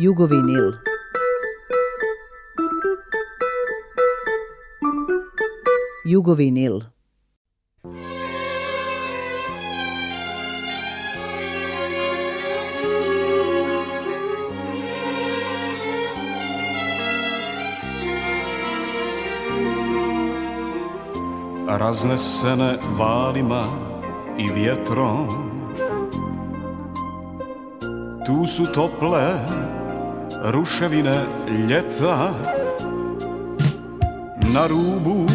Jugovinil. Jugovinil. Raznesene valima i vjetrom Tu su tople ruševine ljeta Na rubu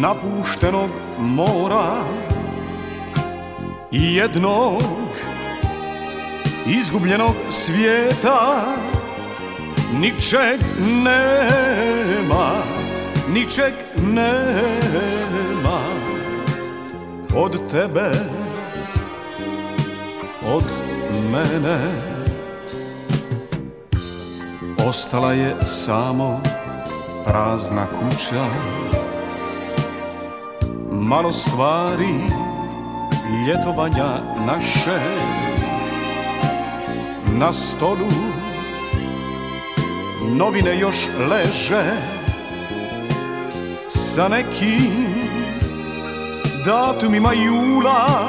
napuštenog mora Jednog izgubljenog svijeta Ničeg nema, ničeg nema Od tebe, od mene Ostala je samo prazna kuća Malo stvari ljetovanja naše Na stolu novine još leže Sa nekim datumima jula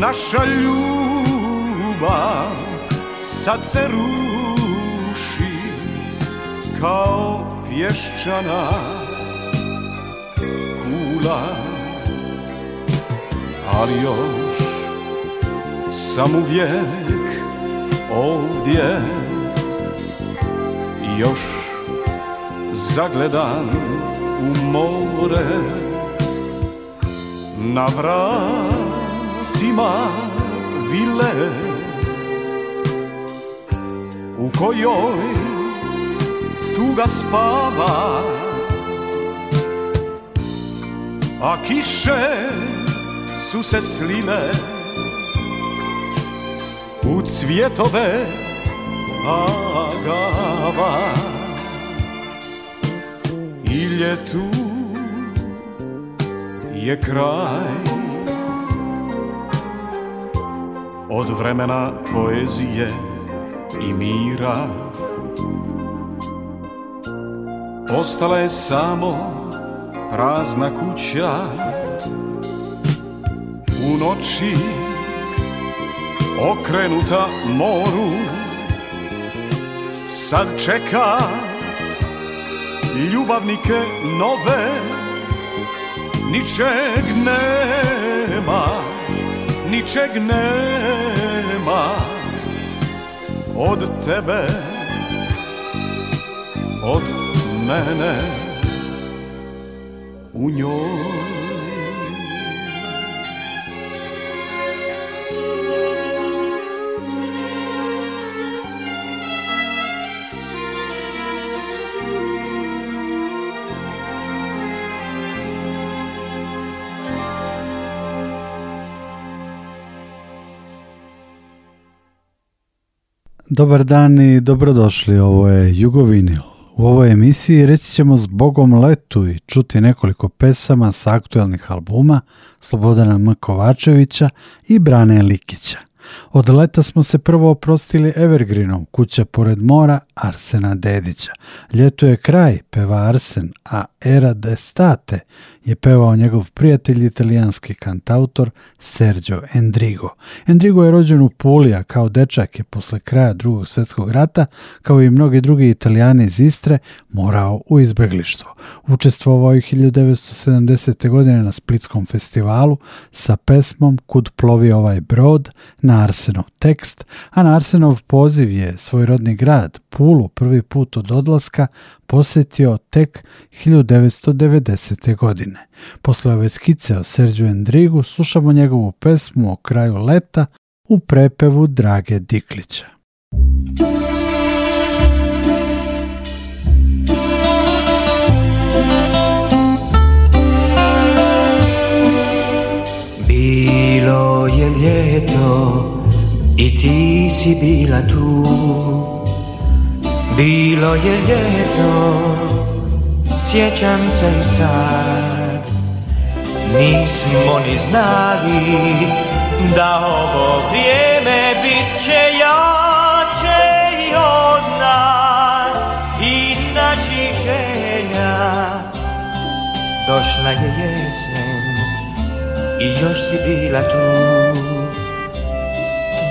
Naša ljubav sad se kao pieszczana kula. Ariosz samowiek owdie już zagledan u more navratima wile, u kojoj tuga spava A kiše su se slile U cvjetove agava I ljetu je kraj Od vremena poezije i mira Ostala je samo prazna kuća U noći okrenuta moru Sad čeka ljubavnike nove Ničeg nema, ničeg nema Od tebe, od tebe mene u njoj Dobar dan i dobrodošli, ovo je Jugovinil. U ovoj emisiji reći ćemo zbogom letu i čuti nekoliko pesama sa aktualnih albuma Slobodana M. Kovačevića i Brane Likića. Od leta smo se prvo oprostili Evergreenom, kuća pored mora Arsena Dedića. Ljeto je kraj, peva Arsen, a Era d'estate je pevao njegov prijatelj italijanski kantautor Sergio Endrigo. Endrigo je rođen u Pulija, kao dečak je posle kraja drugog svjetskog rata, kao i mnogi drugi italijani iz Istre, morao u izbjeglištvo. Učestvovao je 1970. godine na Splitskom festivalu sa pesmom Kud plovi ovaj brod na Arsenov tekst, a na Arsenov poziv je svoj rodni grad, Pulu, prvi put od odlaska posjetio tek 1990. godine. Posle ove skice o Serđu Endrigu slušamo njegovu pesmu o kraju leta u prepevu Drage Diklića. Be bilo je ljeto i ti si bila tu Bilo je ljeto, sjećam se sad Nismo ni znali da ovo vrijeme bit će jače i od nas I naši došla je jesen i još si bila tu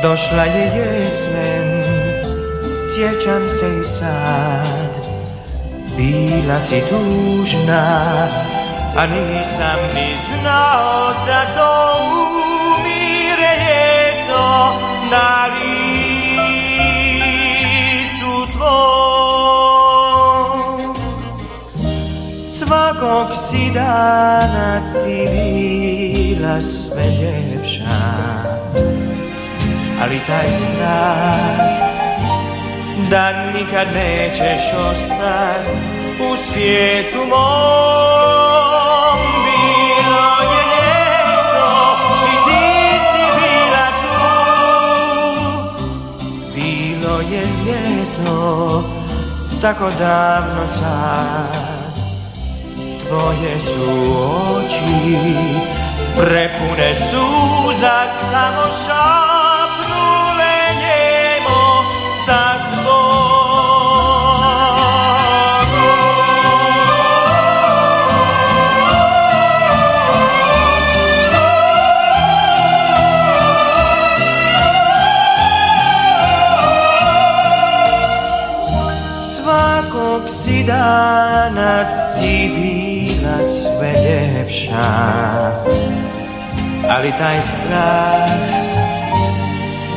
Došla je jesen, sjećam se i sad Bila si tužna, a nisam ni znao da to umire ljeto na licu tvoj. Svakog si dana ti bila sve ljepša Ali taj strah Da nikad nećeš ostat U svijetu mom Bilo je nešto I ti ti bila tu Bilo je ljeto Tako davno sad Tvoje su oči prepune Suza samo šapnule njemo za Svakog si dana ti bila sve ljepša ali taj strah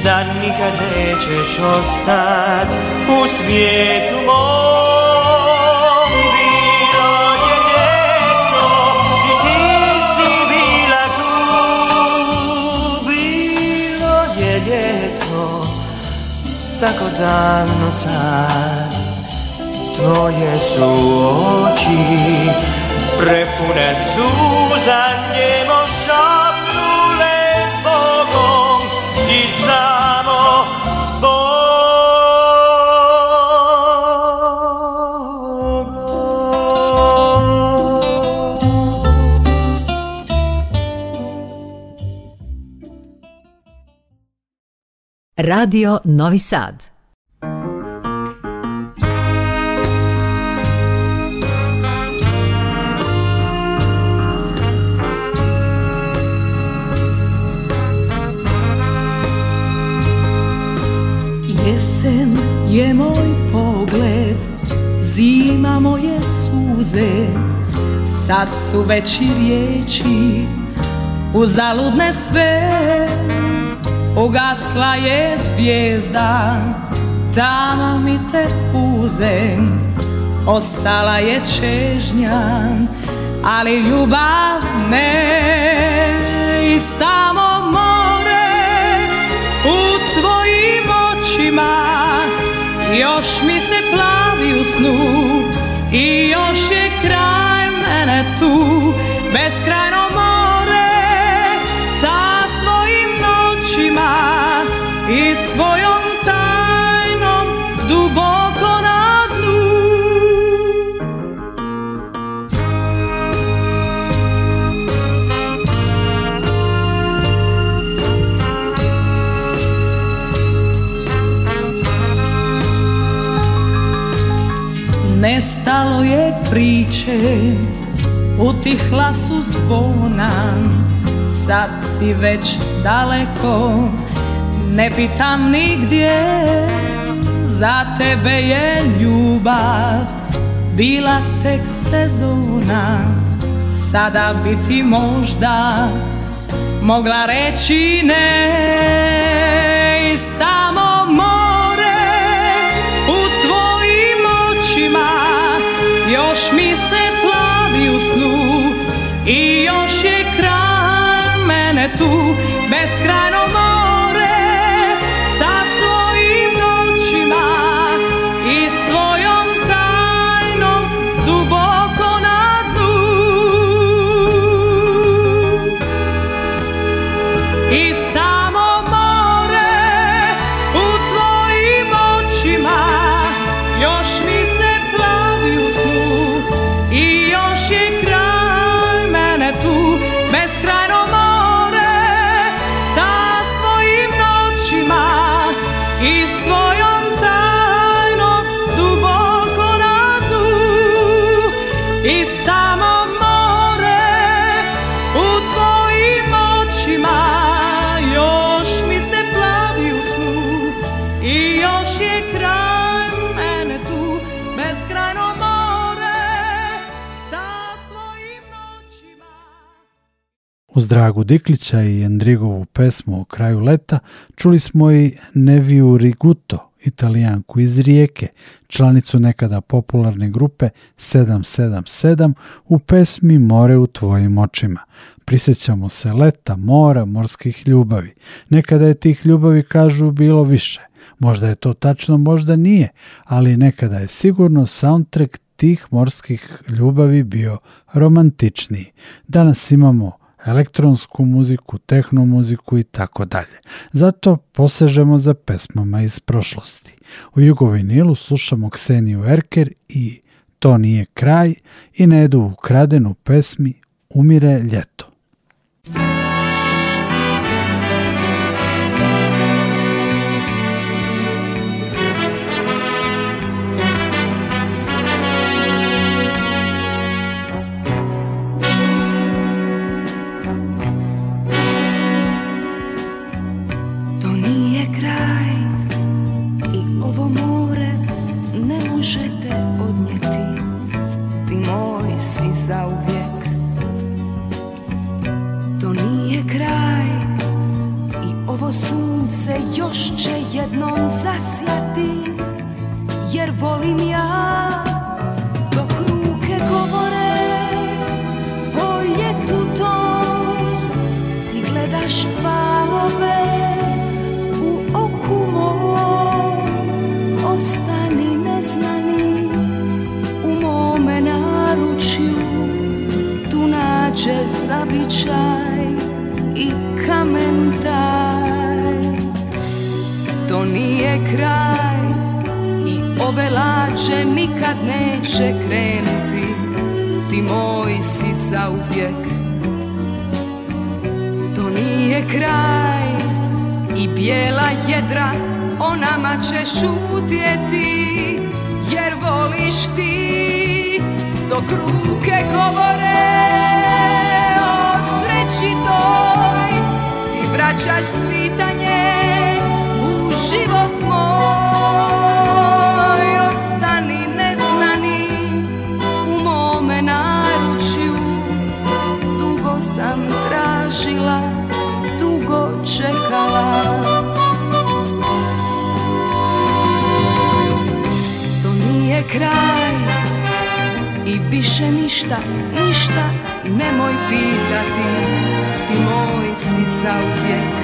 da nikad nećeš ostat u svijetu mom bilo je ljeto i ti si bila tu bilo je ljeto tako davno sad tvoje su oči prepune su Radio Novi Sad. Jesen je moj pogled, zima moje suze, sad su veći riječi U uzaludne sve. Ugasla je zvijezda, tamo mi te puze Ostala je čežnja, ali ljubav ne I samo more u tvojim očima Još mi se plavi u snu i još je kraj mene tu Beskrajno svojom tajnom duboko na dnu Nestalo je priče Utihla su zvona Sad si već daleko ne pitam nigdje, za tebe je ljubav bila tek sezona Sada bi ti možda mogla reći ne I samo more u tvojim očima Još mi se plavi u snu I još je kraj mene tu bez kraja i svoj Uz Dragu Diklića i Endrigovu pesmu o kraju leta čuli smo i Neviju Riguto, italijanku iz Rijeke, članicu nekada popularne grupe 777 u pesmi More u tvojim očima. Prisjećamo se leta, mora, morskih ljubavi. Nekada je tih ljubavi, kažu, bilo više. Možda je to tačno, možda nije, ali nekada je sigurno soundtrack tih morskih ljubavi bio romantičniji. Danas imamo elektronsku muziku, tehnomuziku i tako dalje. Zato posežemo za pesmama iz prošlosti. U Jugovinilu slušamo Kseniju Erker i To nije kraj i Nedu Ukradenu pesmi Umire ljeto. sunce još će jednom zasjati Jer volim ja dok ruke govore O ljetu to ti gledaš palove U oku mom ostani neznani U mome naručju tu nađe zavičaj i kamen je kraj i ove lađe nikad neće krenuti Ti moj si zauvijek To nije kraj i bijela jedra o nama će šutjeti Jer voliš ti dok ruke govore o sreći toj Ti vraćaš svitanje život moj Ostani neznani u mome naručju Dugo sam tražila, dugo čekala To nije kraj i više ništa, ništa nemoj pitati Ti moj si zauvijek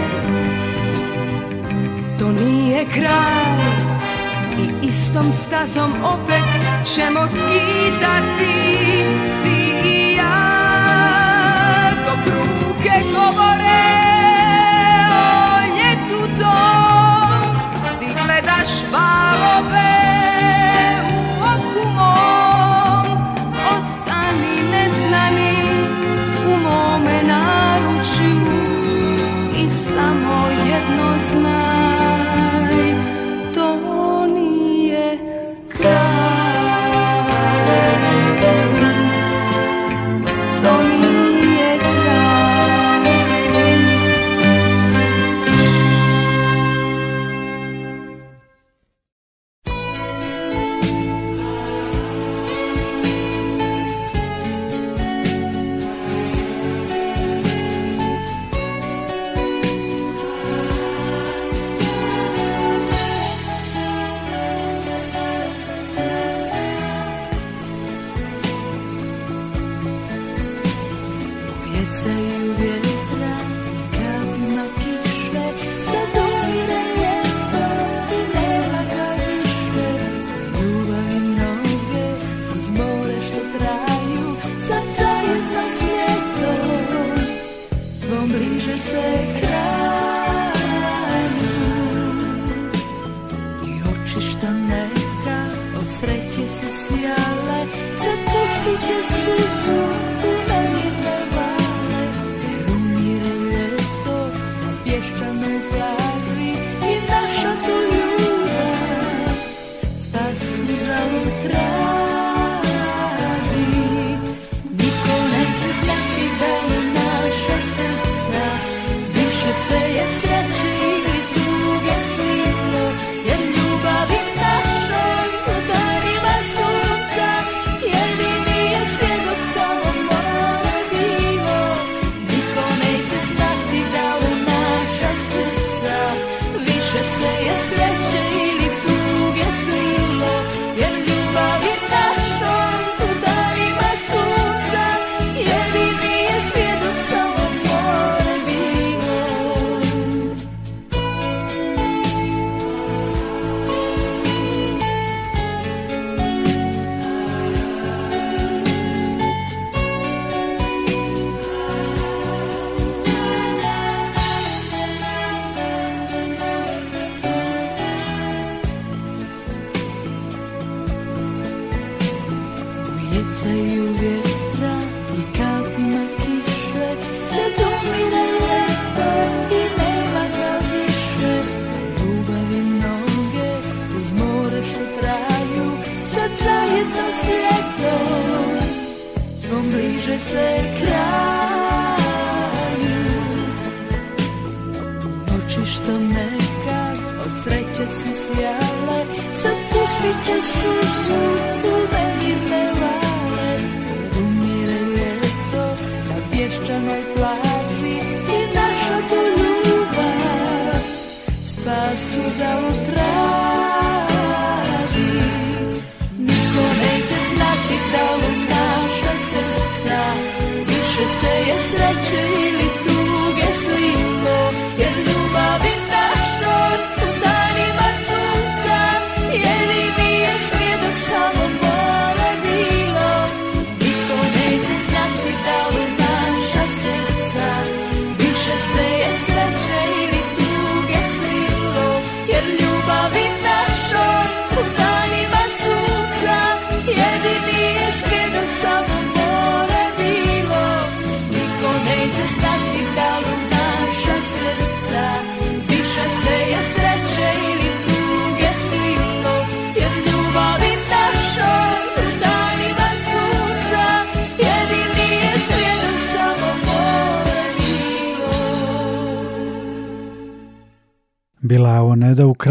to nije kraj I istom stazom opet ćemo skidati Ti i ja Dok ruke govore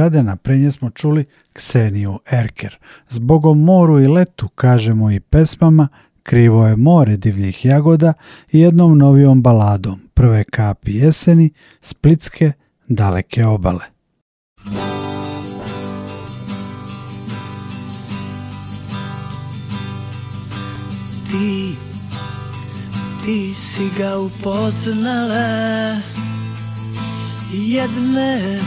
ukradena, prenje smo čuli Kseniju Erker. Zbog moru i letu, kažemo i pesmama, krivo je more divnih jagoda i jednom novijom baladom, prve kapi jeseni, splitske, daleke obale. Ti, ti si ga upoznala jedne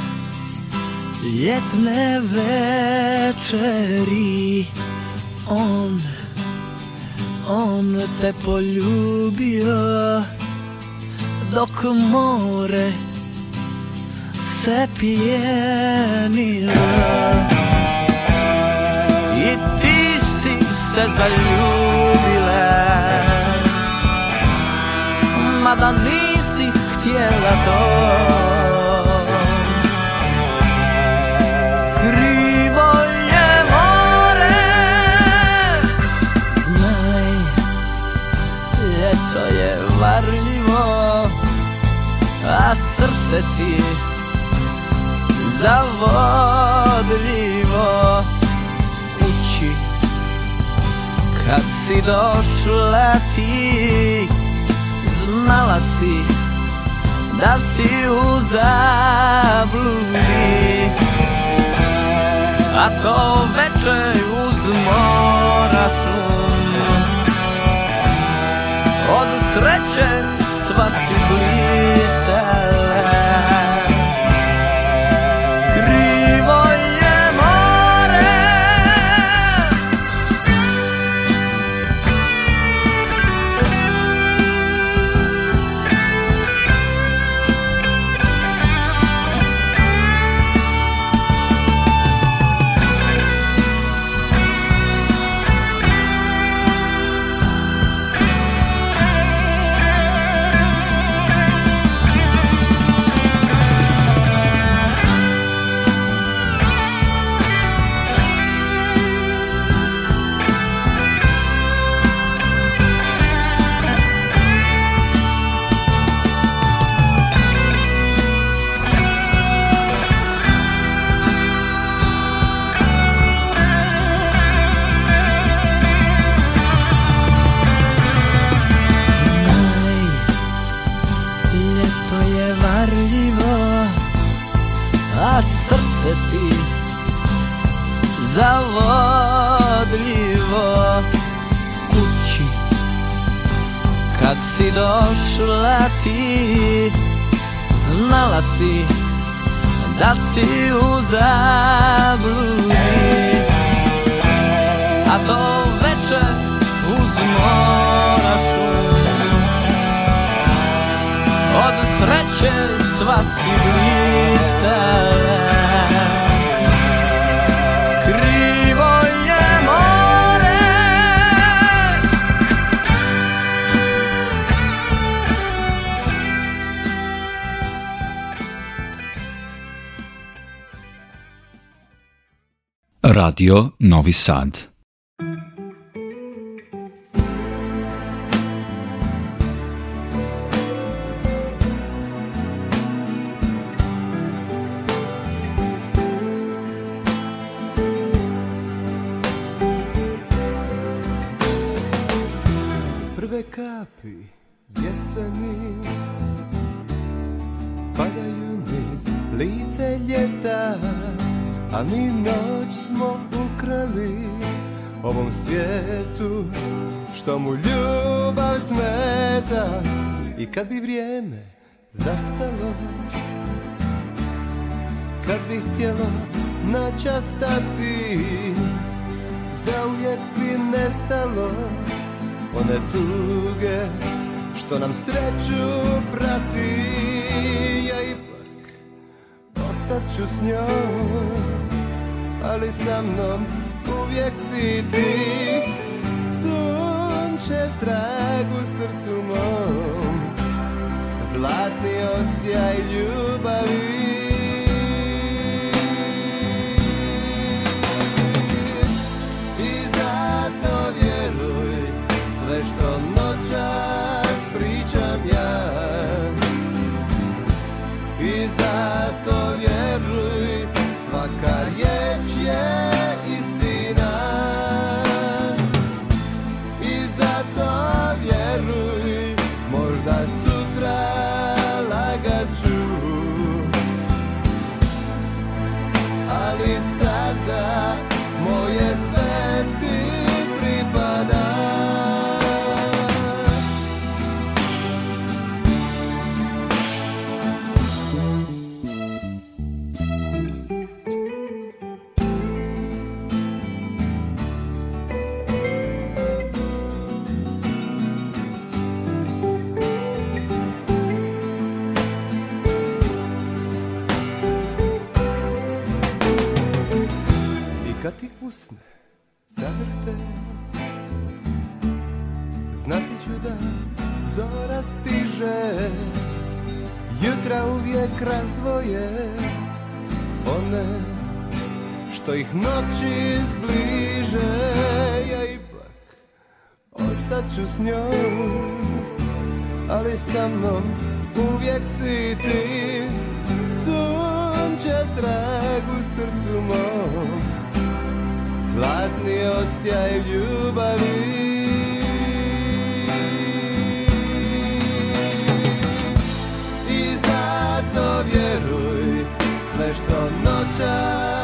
Ljetne večeri On, on te poljubio Dok more se pijenilo I ti si se zaljubila Mada nisi htjela to se zavodljivo ući Kad si došla ti znala si da si u zabludi A to večer uz mora sun Od sreće sva si blistala srce ti zavodljivo kući Kad si došla ti znala si da si u zabludi A to večer uz od sreće с вас сивые стала. Кривое море. Radio Novi Sad ostat ću s njom Ali sa mnom uvijek si ti Sunčev trag u srcu mom Zlatni ocijaj ljubavi usne zavrte Znati ću da zora stiže Jutra uvijek razdvoje One što ich nocy zbliže Ja i ostat ću s njom Ali sa mnom uvijek si ti Sunče trag u srcu mom Zlatni ocijaj ljubavi I zato vjeruj sve što noćas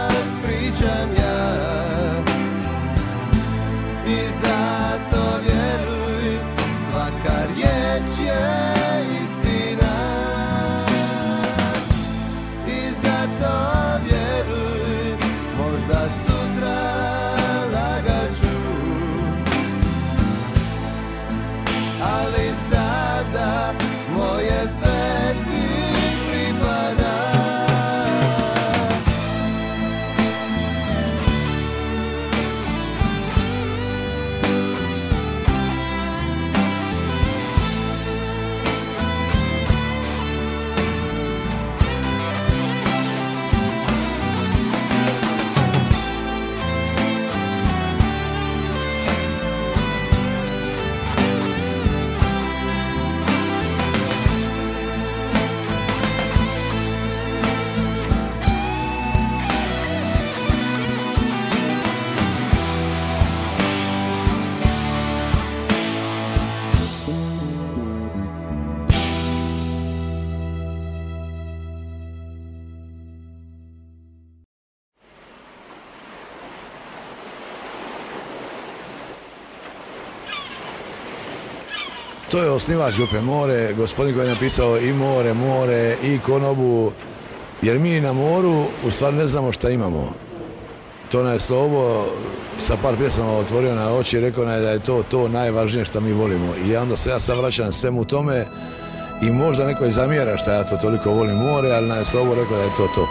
osnivač grupe More, gospodin koji je napisao i More, More, i Konobu, jer mi na moru u stvari ne znamo šta imamo. To na je slovo sa par pjesama otvorio na oči i rekao je da je to to najvažnije što mi volimo. I onda se ja sad vraćam svemu tome i možda neko i zamjera šta ja to toliko volim more, ali nam je slovo rekao da je to to.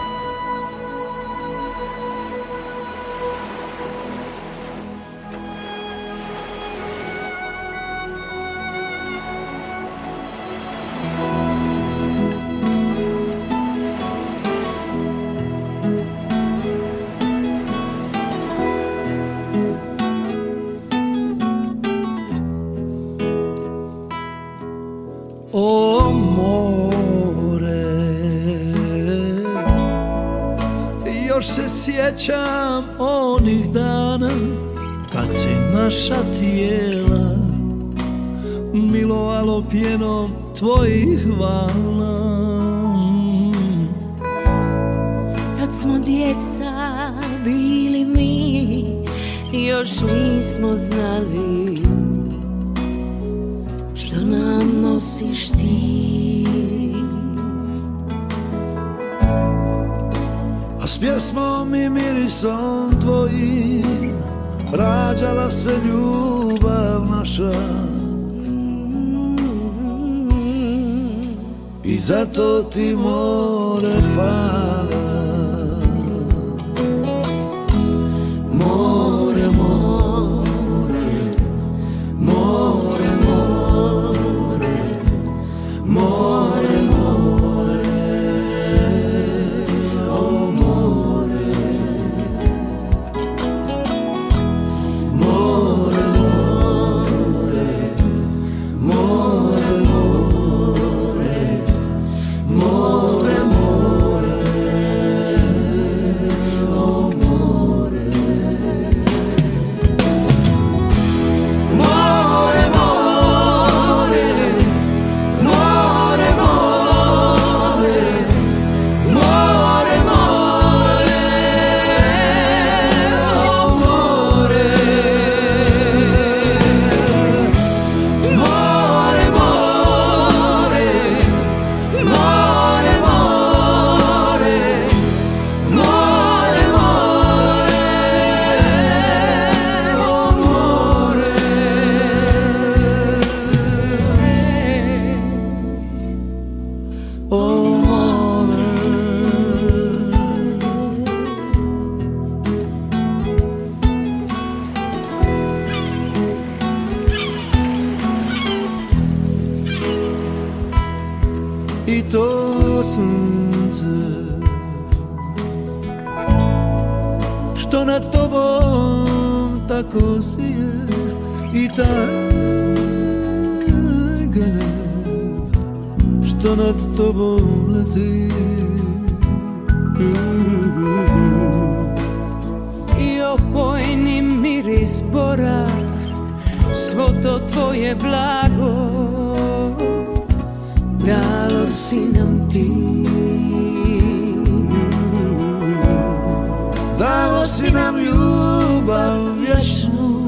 si nam ljubav vječnu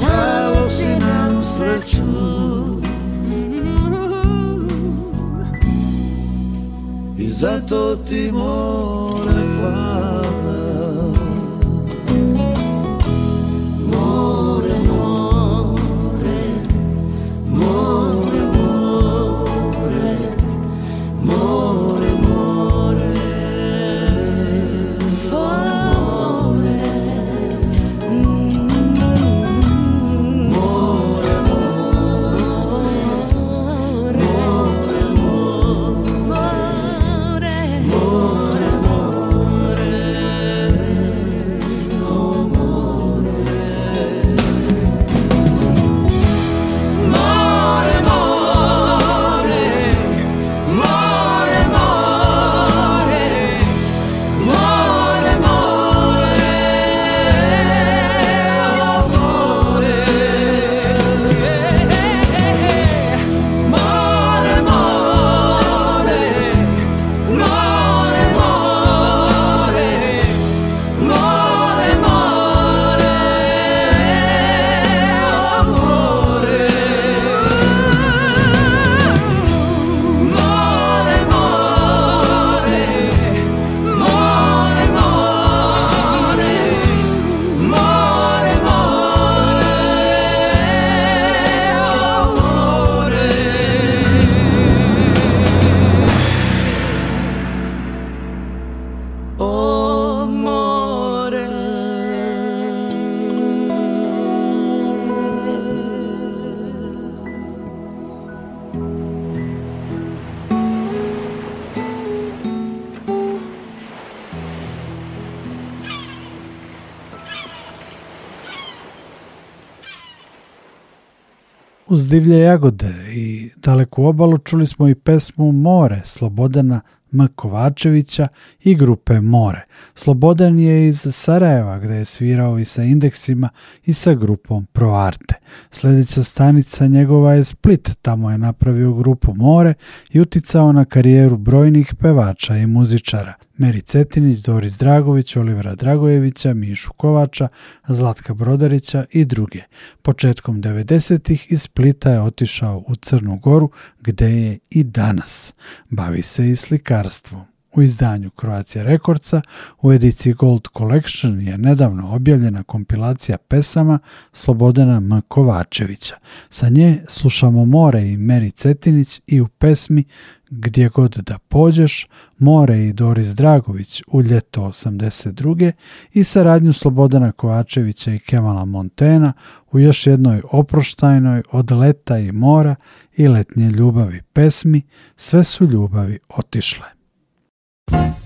Dao si nam sreću I zato ti more o Uz divlje jagode i daleku obalu čuli smo i pesmu More Slobodana M. Kovačevića i grupe More. Slobodan je iz Sarajeva gdje je svirao i sa indeksima i sa grupom Proarte. Sljedeća stanica njegova je Split, tamo je napravio grupu More i uticao na karijeru brojnih pevača i muzičara. Meri Cetinić, Doris Dragović, Olivera Dragojevića, Mišu Kovača, Zlatka Brodarića i druge. Početkom 90-ih iz Splita je otišao u Crnu Goru gde je i danas. Bavi se i slikarstvom. U izdanju Croatia rekordca u edici Gold Collection je nedavno objavljena kompilacija pesama Slobodana M. Kovačevića. Sa nje slušamo More i Meri Cetinić i u pesmi Gdje god da pođeš, More i Doris Dragović u ljeto 82. i saradnju Slobodana Kovačevića i Kemala Montena u još jednoj oproštajnoj od leta i mora i letnje ljubavi pesmi Sve su ljubavi otišle. you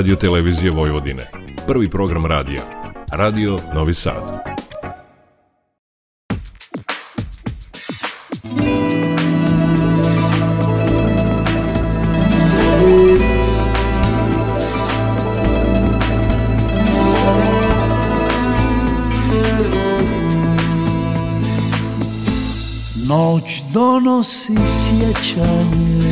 radio televizije Vojvodine. Prvi program radija. Radio Novi Sad. Noć donosi sjećanje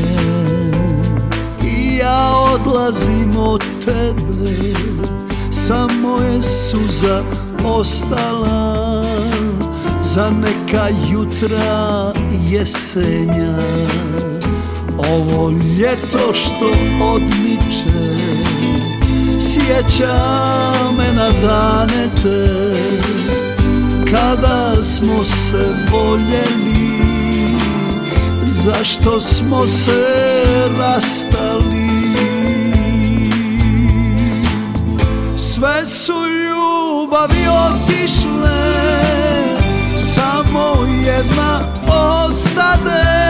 zimo od tebe Samo je suza ostala Za neka jutra jesenja Ovo ljeto što odmiče Sjeća me na dane te Kada smo se voljeli Zašto smo se rastali Sve su ljubavi otišle Samo jedna ostane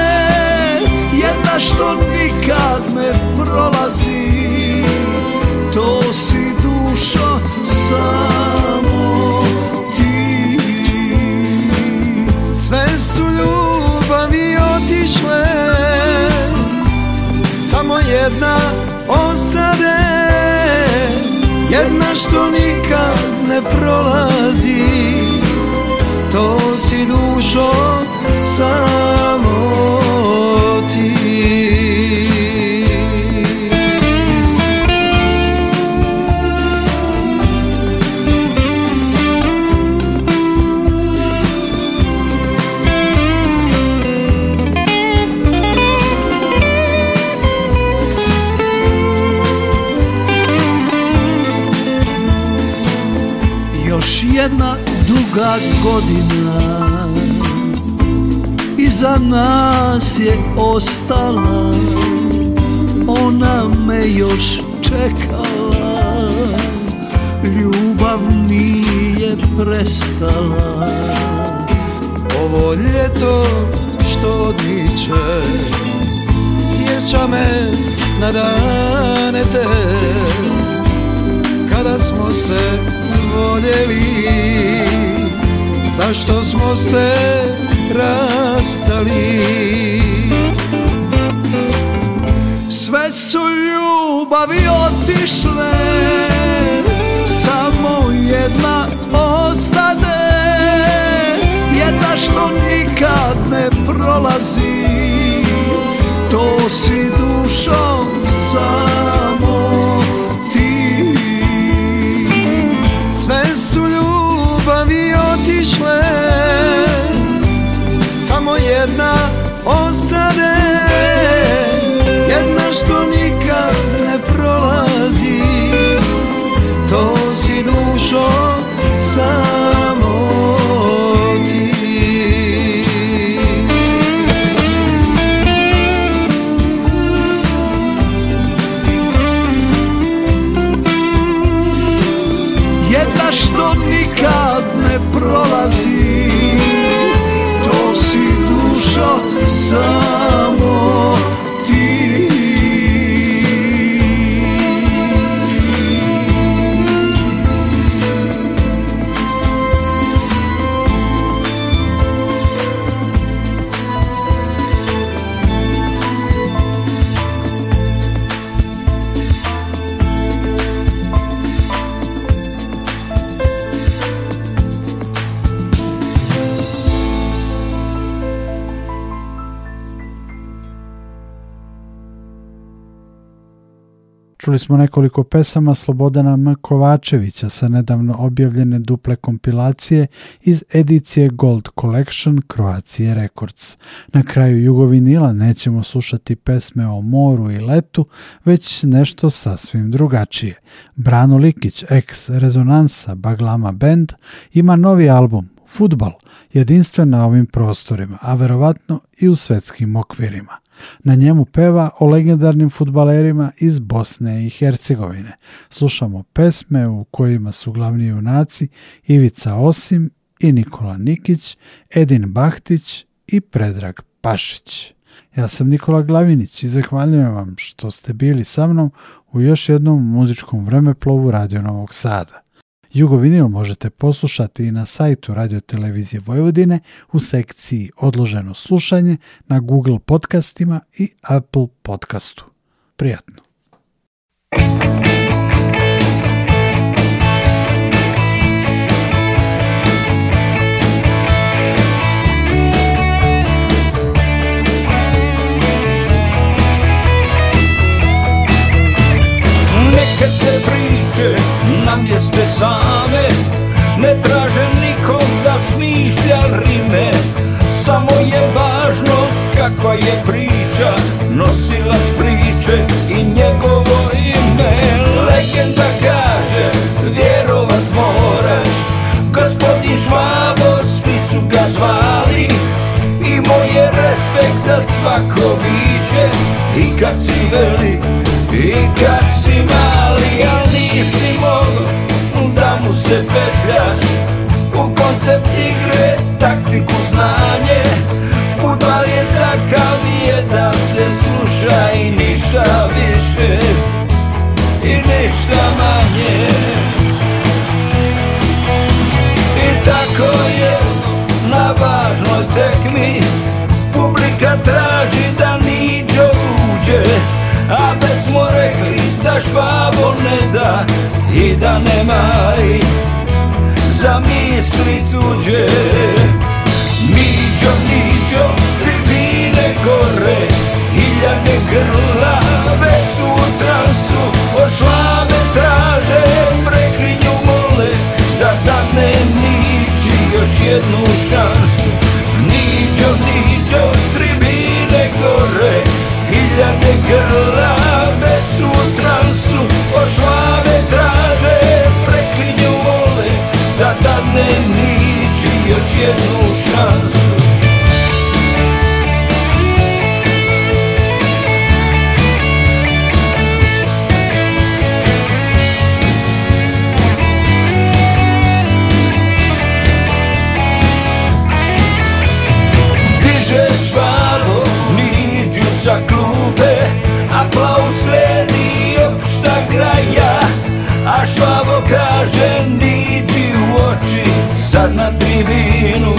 Jedna što nikad ne prolazi To si dušo sam što nikad ne prolazi To si dušo samo duga godina Iza nas je ostala Ona me još čekala Ljubav nije prestala Ovo ljeto što odiče Sjeća me na dane te Kada smo se voljeli zašto smo se rastali Sve su ljubavi otišle Samo jedna ostade Jedna što nikad ne prolazi To si dušom sam smo nekoliko pesama Slobodana M. Kovačevića sa nedavno objavljene duple kompilacije iz edicije Gold Collection Croatia Records. Na kraju Jugovinila nećemo slušati pesme o moru i letu, već nešto sasvim drugačije. Brano Likić, ex Rezonansa Baglama Band, ima novi album Futbal, jedinstven na ovim prostorima, a verovatno i u svetskim okvirima. Na njemu peva o legendarnim futbalerima iz Bosne i Hercegovine. Slušamo pesme u kojima su glavni junaci Ivica Osim i Nikola Nikić, Edin Bahtić i Predrag Pašić. Ja sam Nikola Glavinić i zahvaljujem vam što ste bili sa mnom u još jednom muzičkom vremeplovu Radio Novog Sada. Jugovinil možete poslušati i na sajtu Radio Televizije Vojvodine u sekciji Odloženo slušanje na Google podcastima i Apple podcastu. Prijatno! se nam jeste same Ne traže nikom da smišlja rime Samo je važno kako je priča nosila priče i njegovo ime Legenda kaže, vjerovat moraš Gospodin Švabo, svi su ga zvali I moje respekt za svako biće I kad si velik i kad si mali, al nisi mogo Da mu se petljaš U koncept igre, taktiku, znanje Futbal je takav, jedan se sluša I ništa više I ništa manje I tako je na važnoj tekmi Publika treba kraj Za misli tuđe Miđo, miđo, tribine gore Hiljade grla već sutra su Od slave traže preklinju mole Da dane niđi još jednu šansu sad na tribinu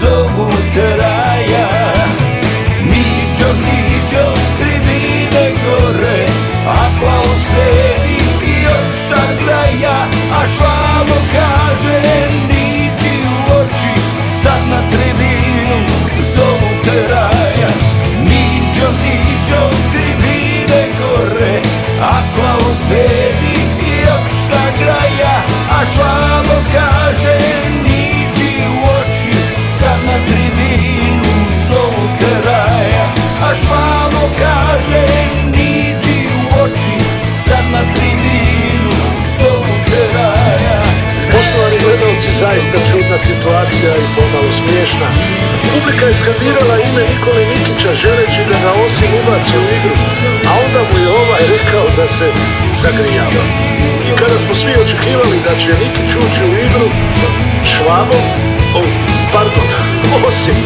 Zovu te raja Miđo, Miđo, tribine gore Aplaus sledi i još sa kraja A švabo kaže niđi u oči Sad na tribinu zovu te raja Miđo, Miđo, tribine gore Aplaus sledi situacija i pomalo smiješna. Publika je skandirala ime Nikole Nikića želeći da ga osim ubaci u igru, a onda mu je ovaj rekao da se zagrijava. I kada smo svi očekivali da će Nikić ući u igru, švabo, o pardon, osim,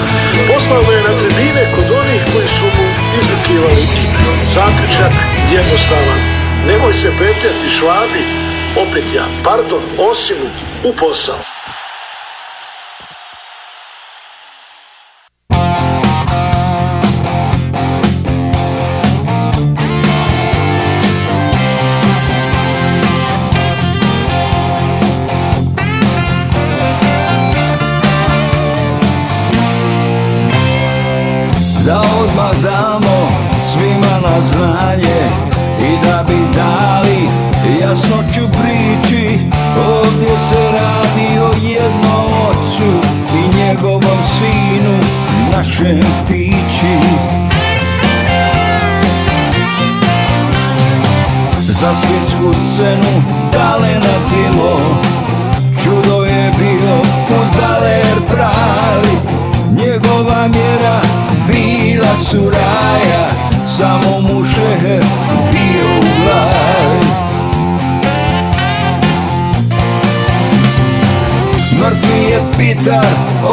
poslao je na tribine kod onih koji su mu izrukivali zaključak jednostavan. Nemoj se petljati švabi, opet ja, pardon, osim u posao.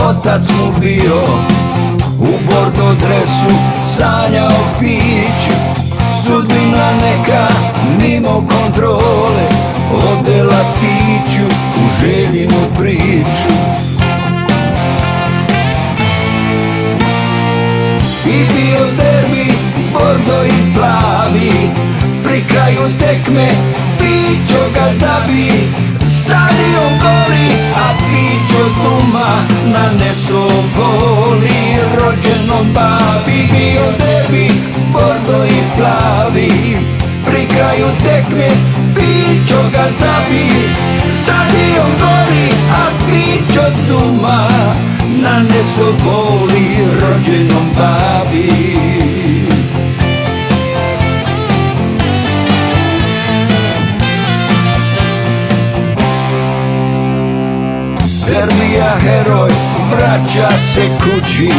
otac mu bio U bordo dresu sanjao piću Sudbina neka mimo kontrole Odela piću u željinu priču I bio derbi, bordo i plavi Pri kraju tekme Pićo ga zabi, stadion goli, a Pićo duma na neso voli Rođenom babi bio debi, bordo i plavi, pri kraju tekme Pićo ga zabi, stadion goli, a Pićo Naneso na neso voli Rođenom babi heroj vraća se kući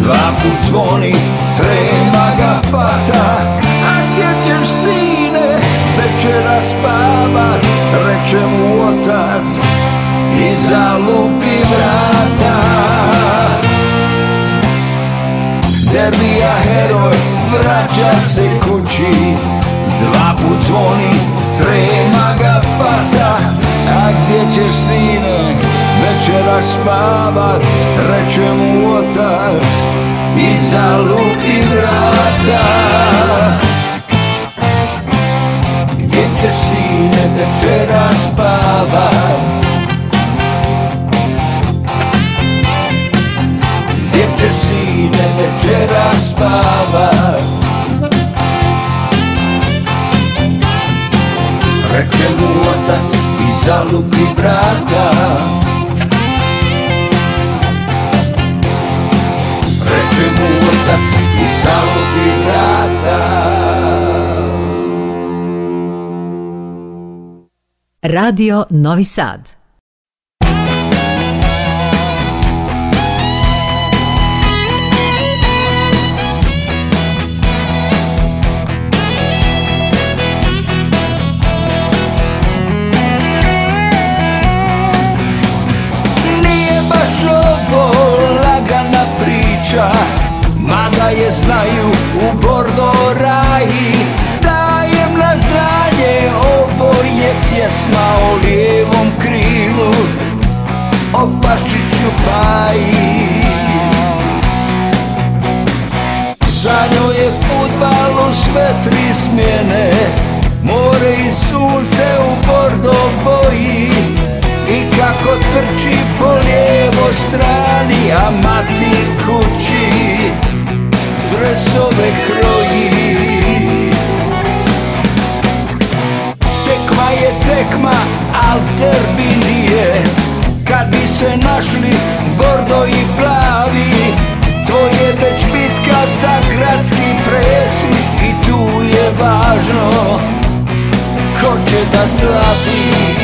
Dva put zvoni, trema ga fata A gdje ćeš stine, večera spava, Reče mu otac i zalupi vrata Derbija heroj vraća se kući Dva put zvoni, trema ga fata А где тесины вечера спават Речем отас и залупи врата Где тесины вечера спават Где тесины вечера спават zalupni vrata Reče mu otac i zalupni vrata Radio Novi Sad how pa i Za njoj je sve tri smjene More i sunce u bordo boji I kako trči po lijevoj strani A mati kući dresove kroji Tekma je tekma, al derbi nije našli bordo i plavi To je već bitka za gradski presnik I tu je važno ko će da slavi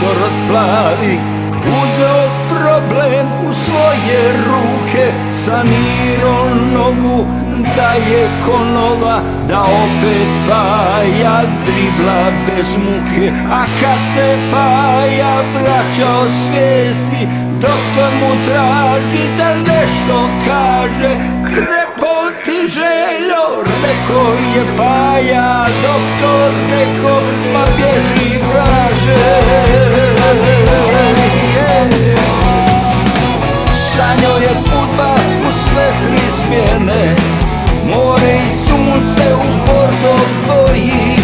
doktor plavi Uzeo problem u svoje ruke Sanirao nogu da je konova Da opet paja dribla bez muke A kad se paja vraćao svijesti Doktor mu traži da nešto kaže Krepo ti željo, neko je paja Doktor neko, ma bježi vraže za njoj je putba u sve tri smjene More i sunce u bordo boji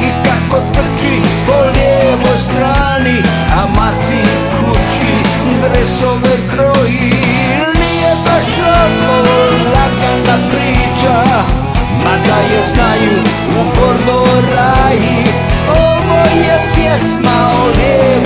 I kako trči po lijevoj strani A mati kući dresove kroji Nije baš lako lagana priča Mada je znaju u bordo raji Ovo je pjesma o lijevoj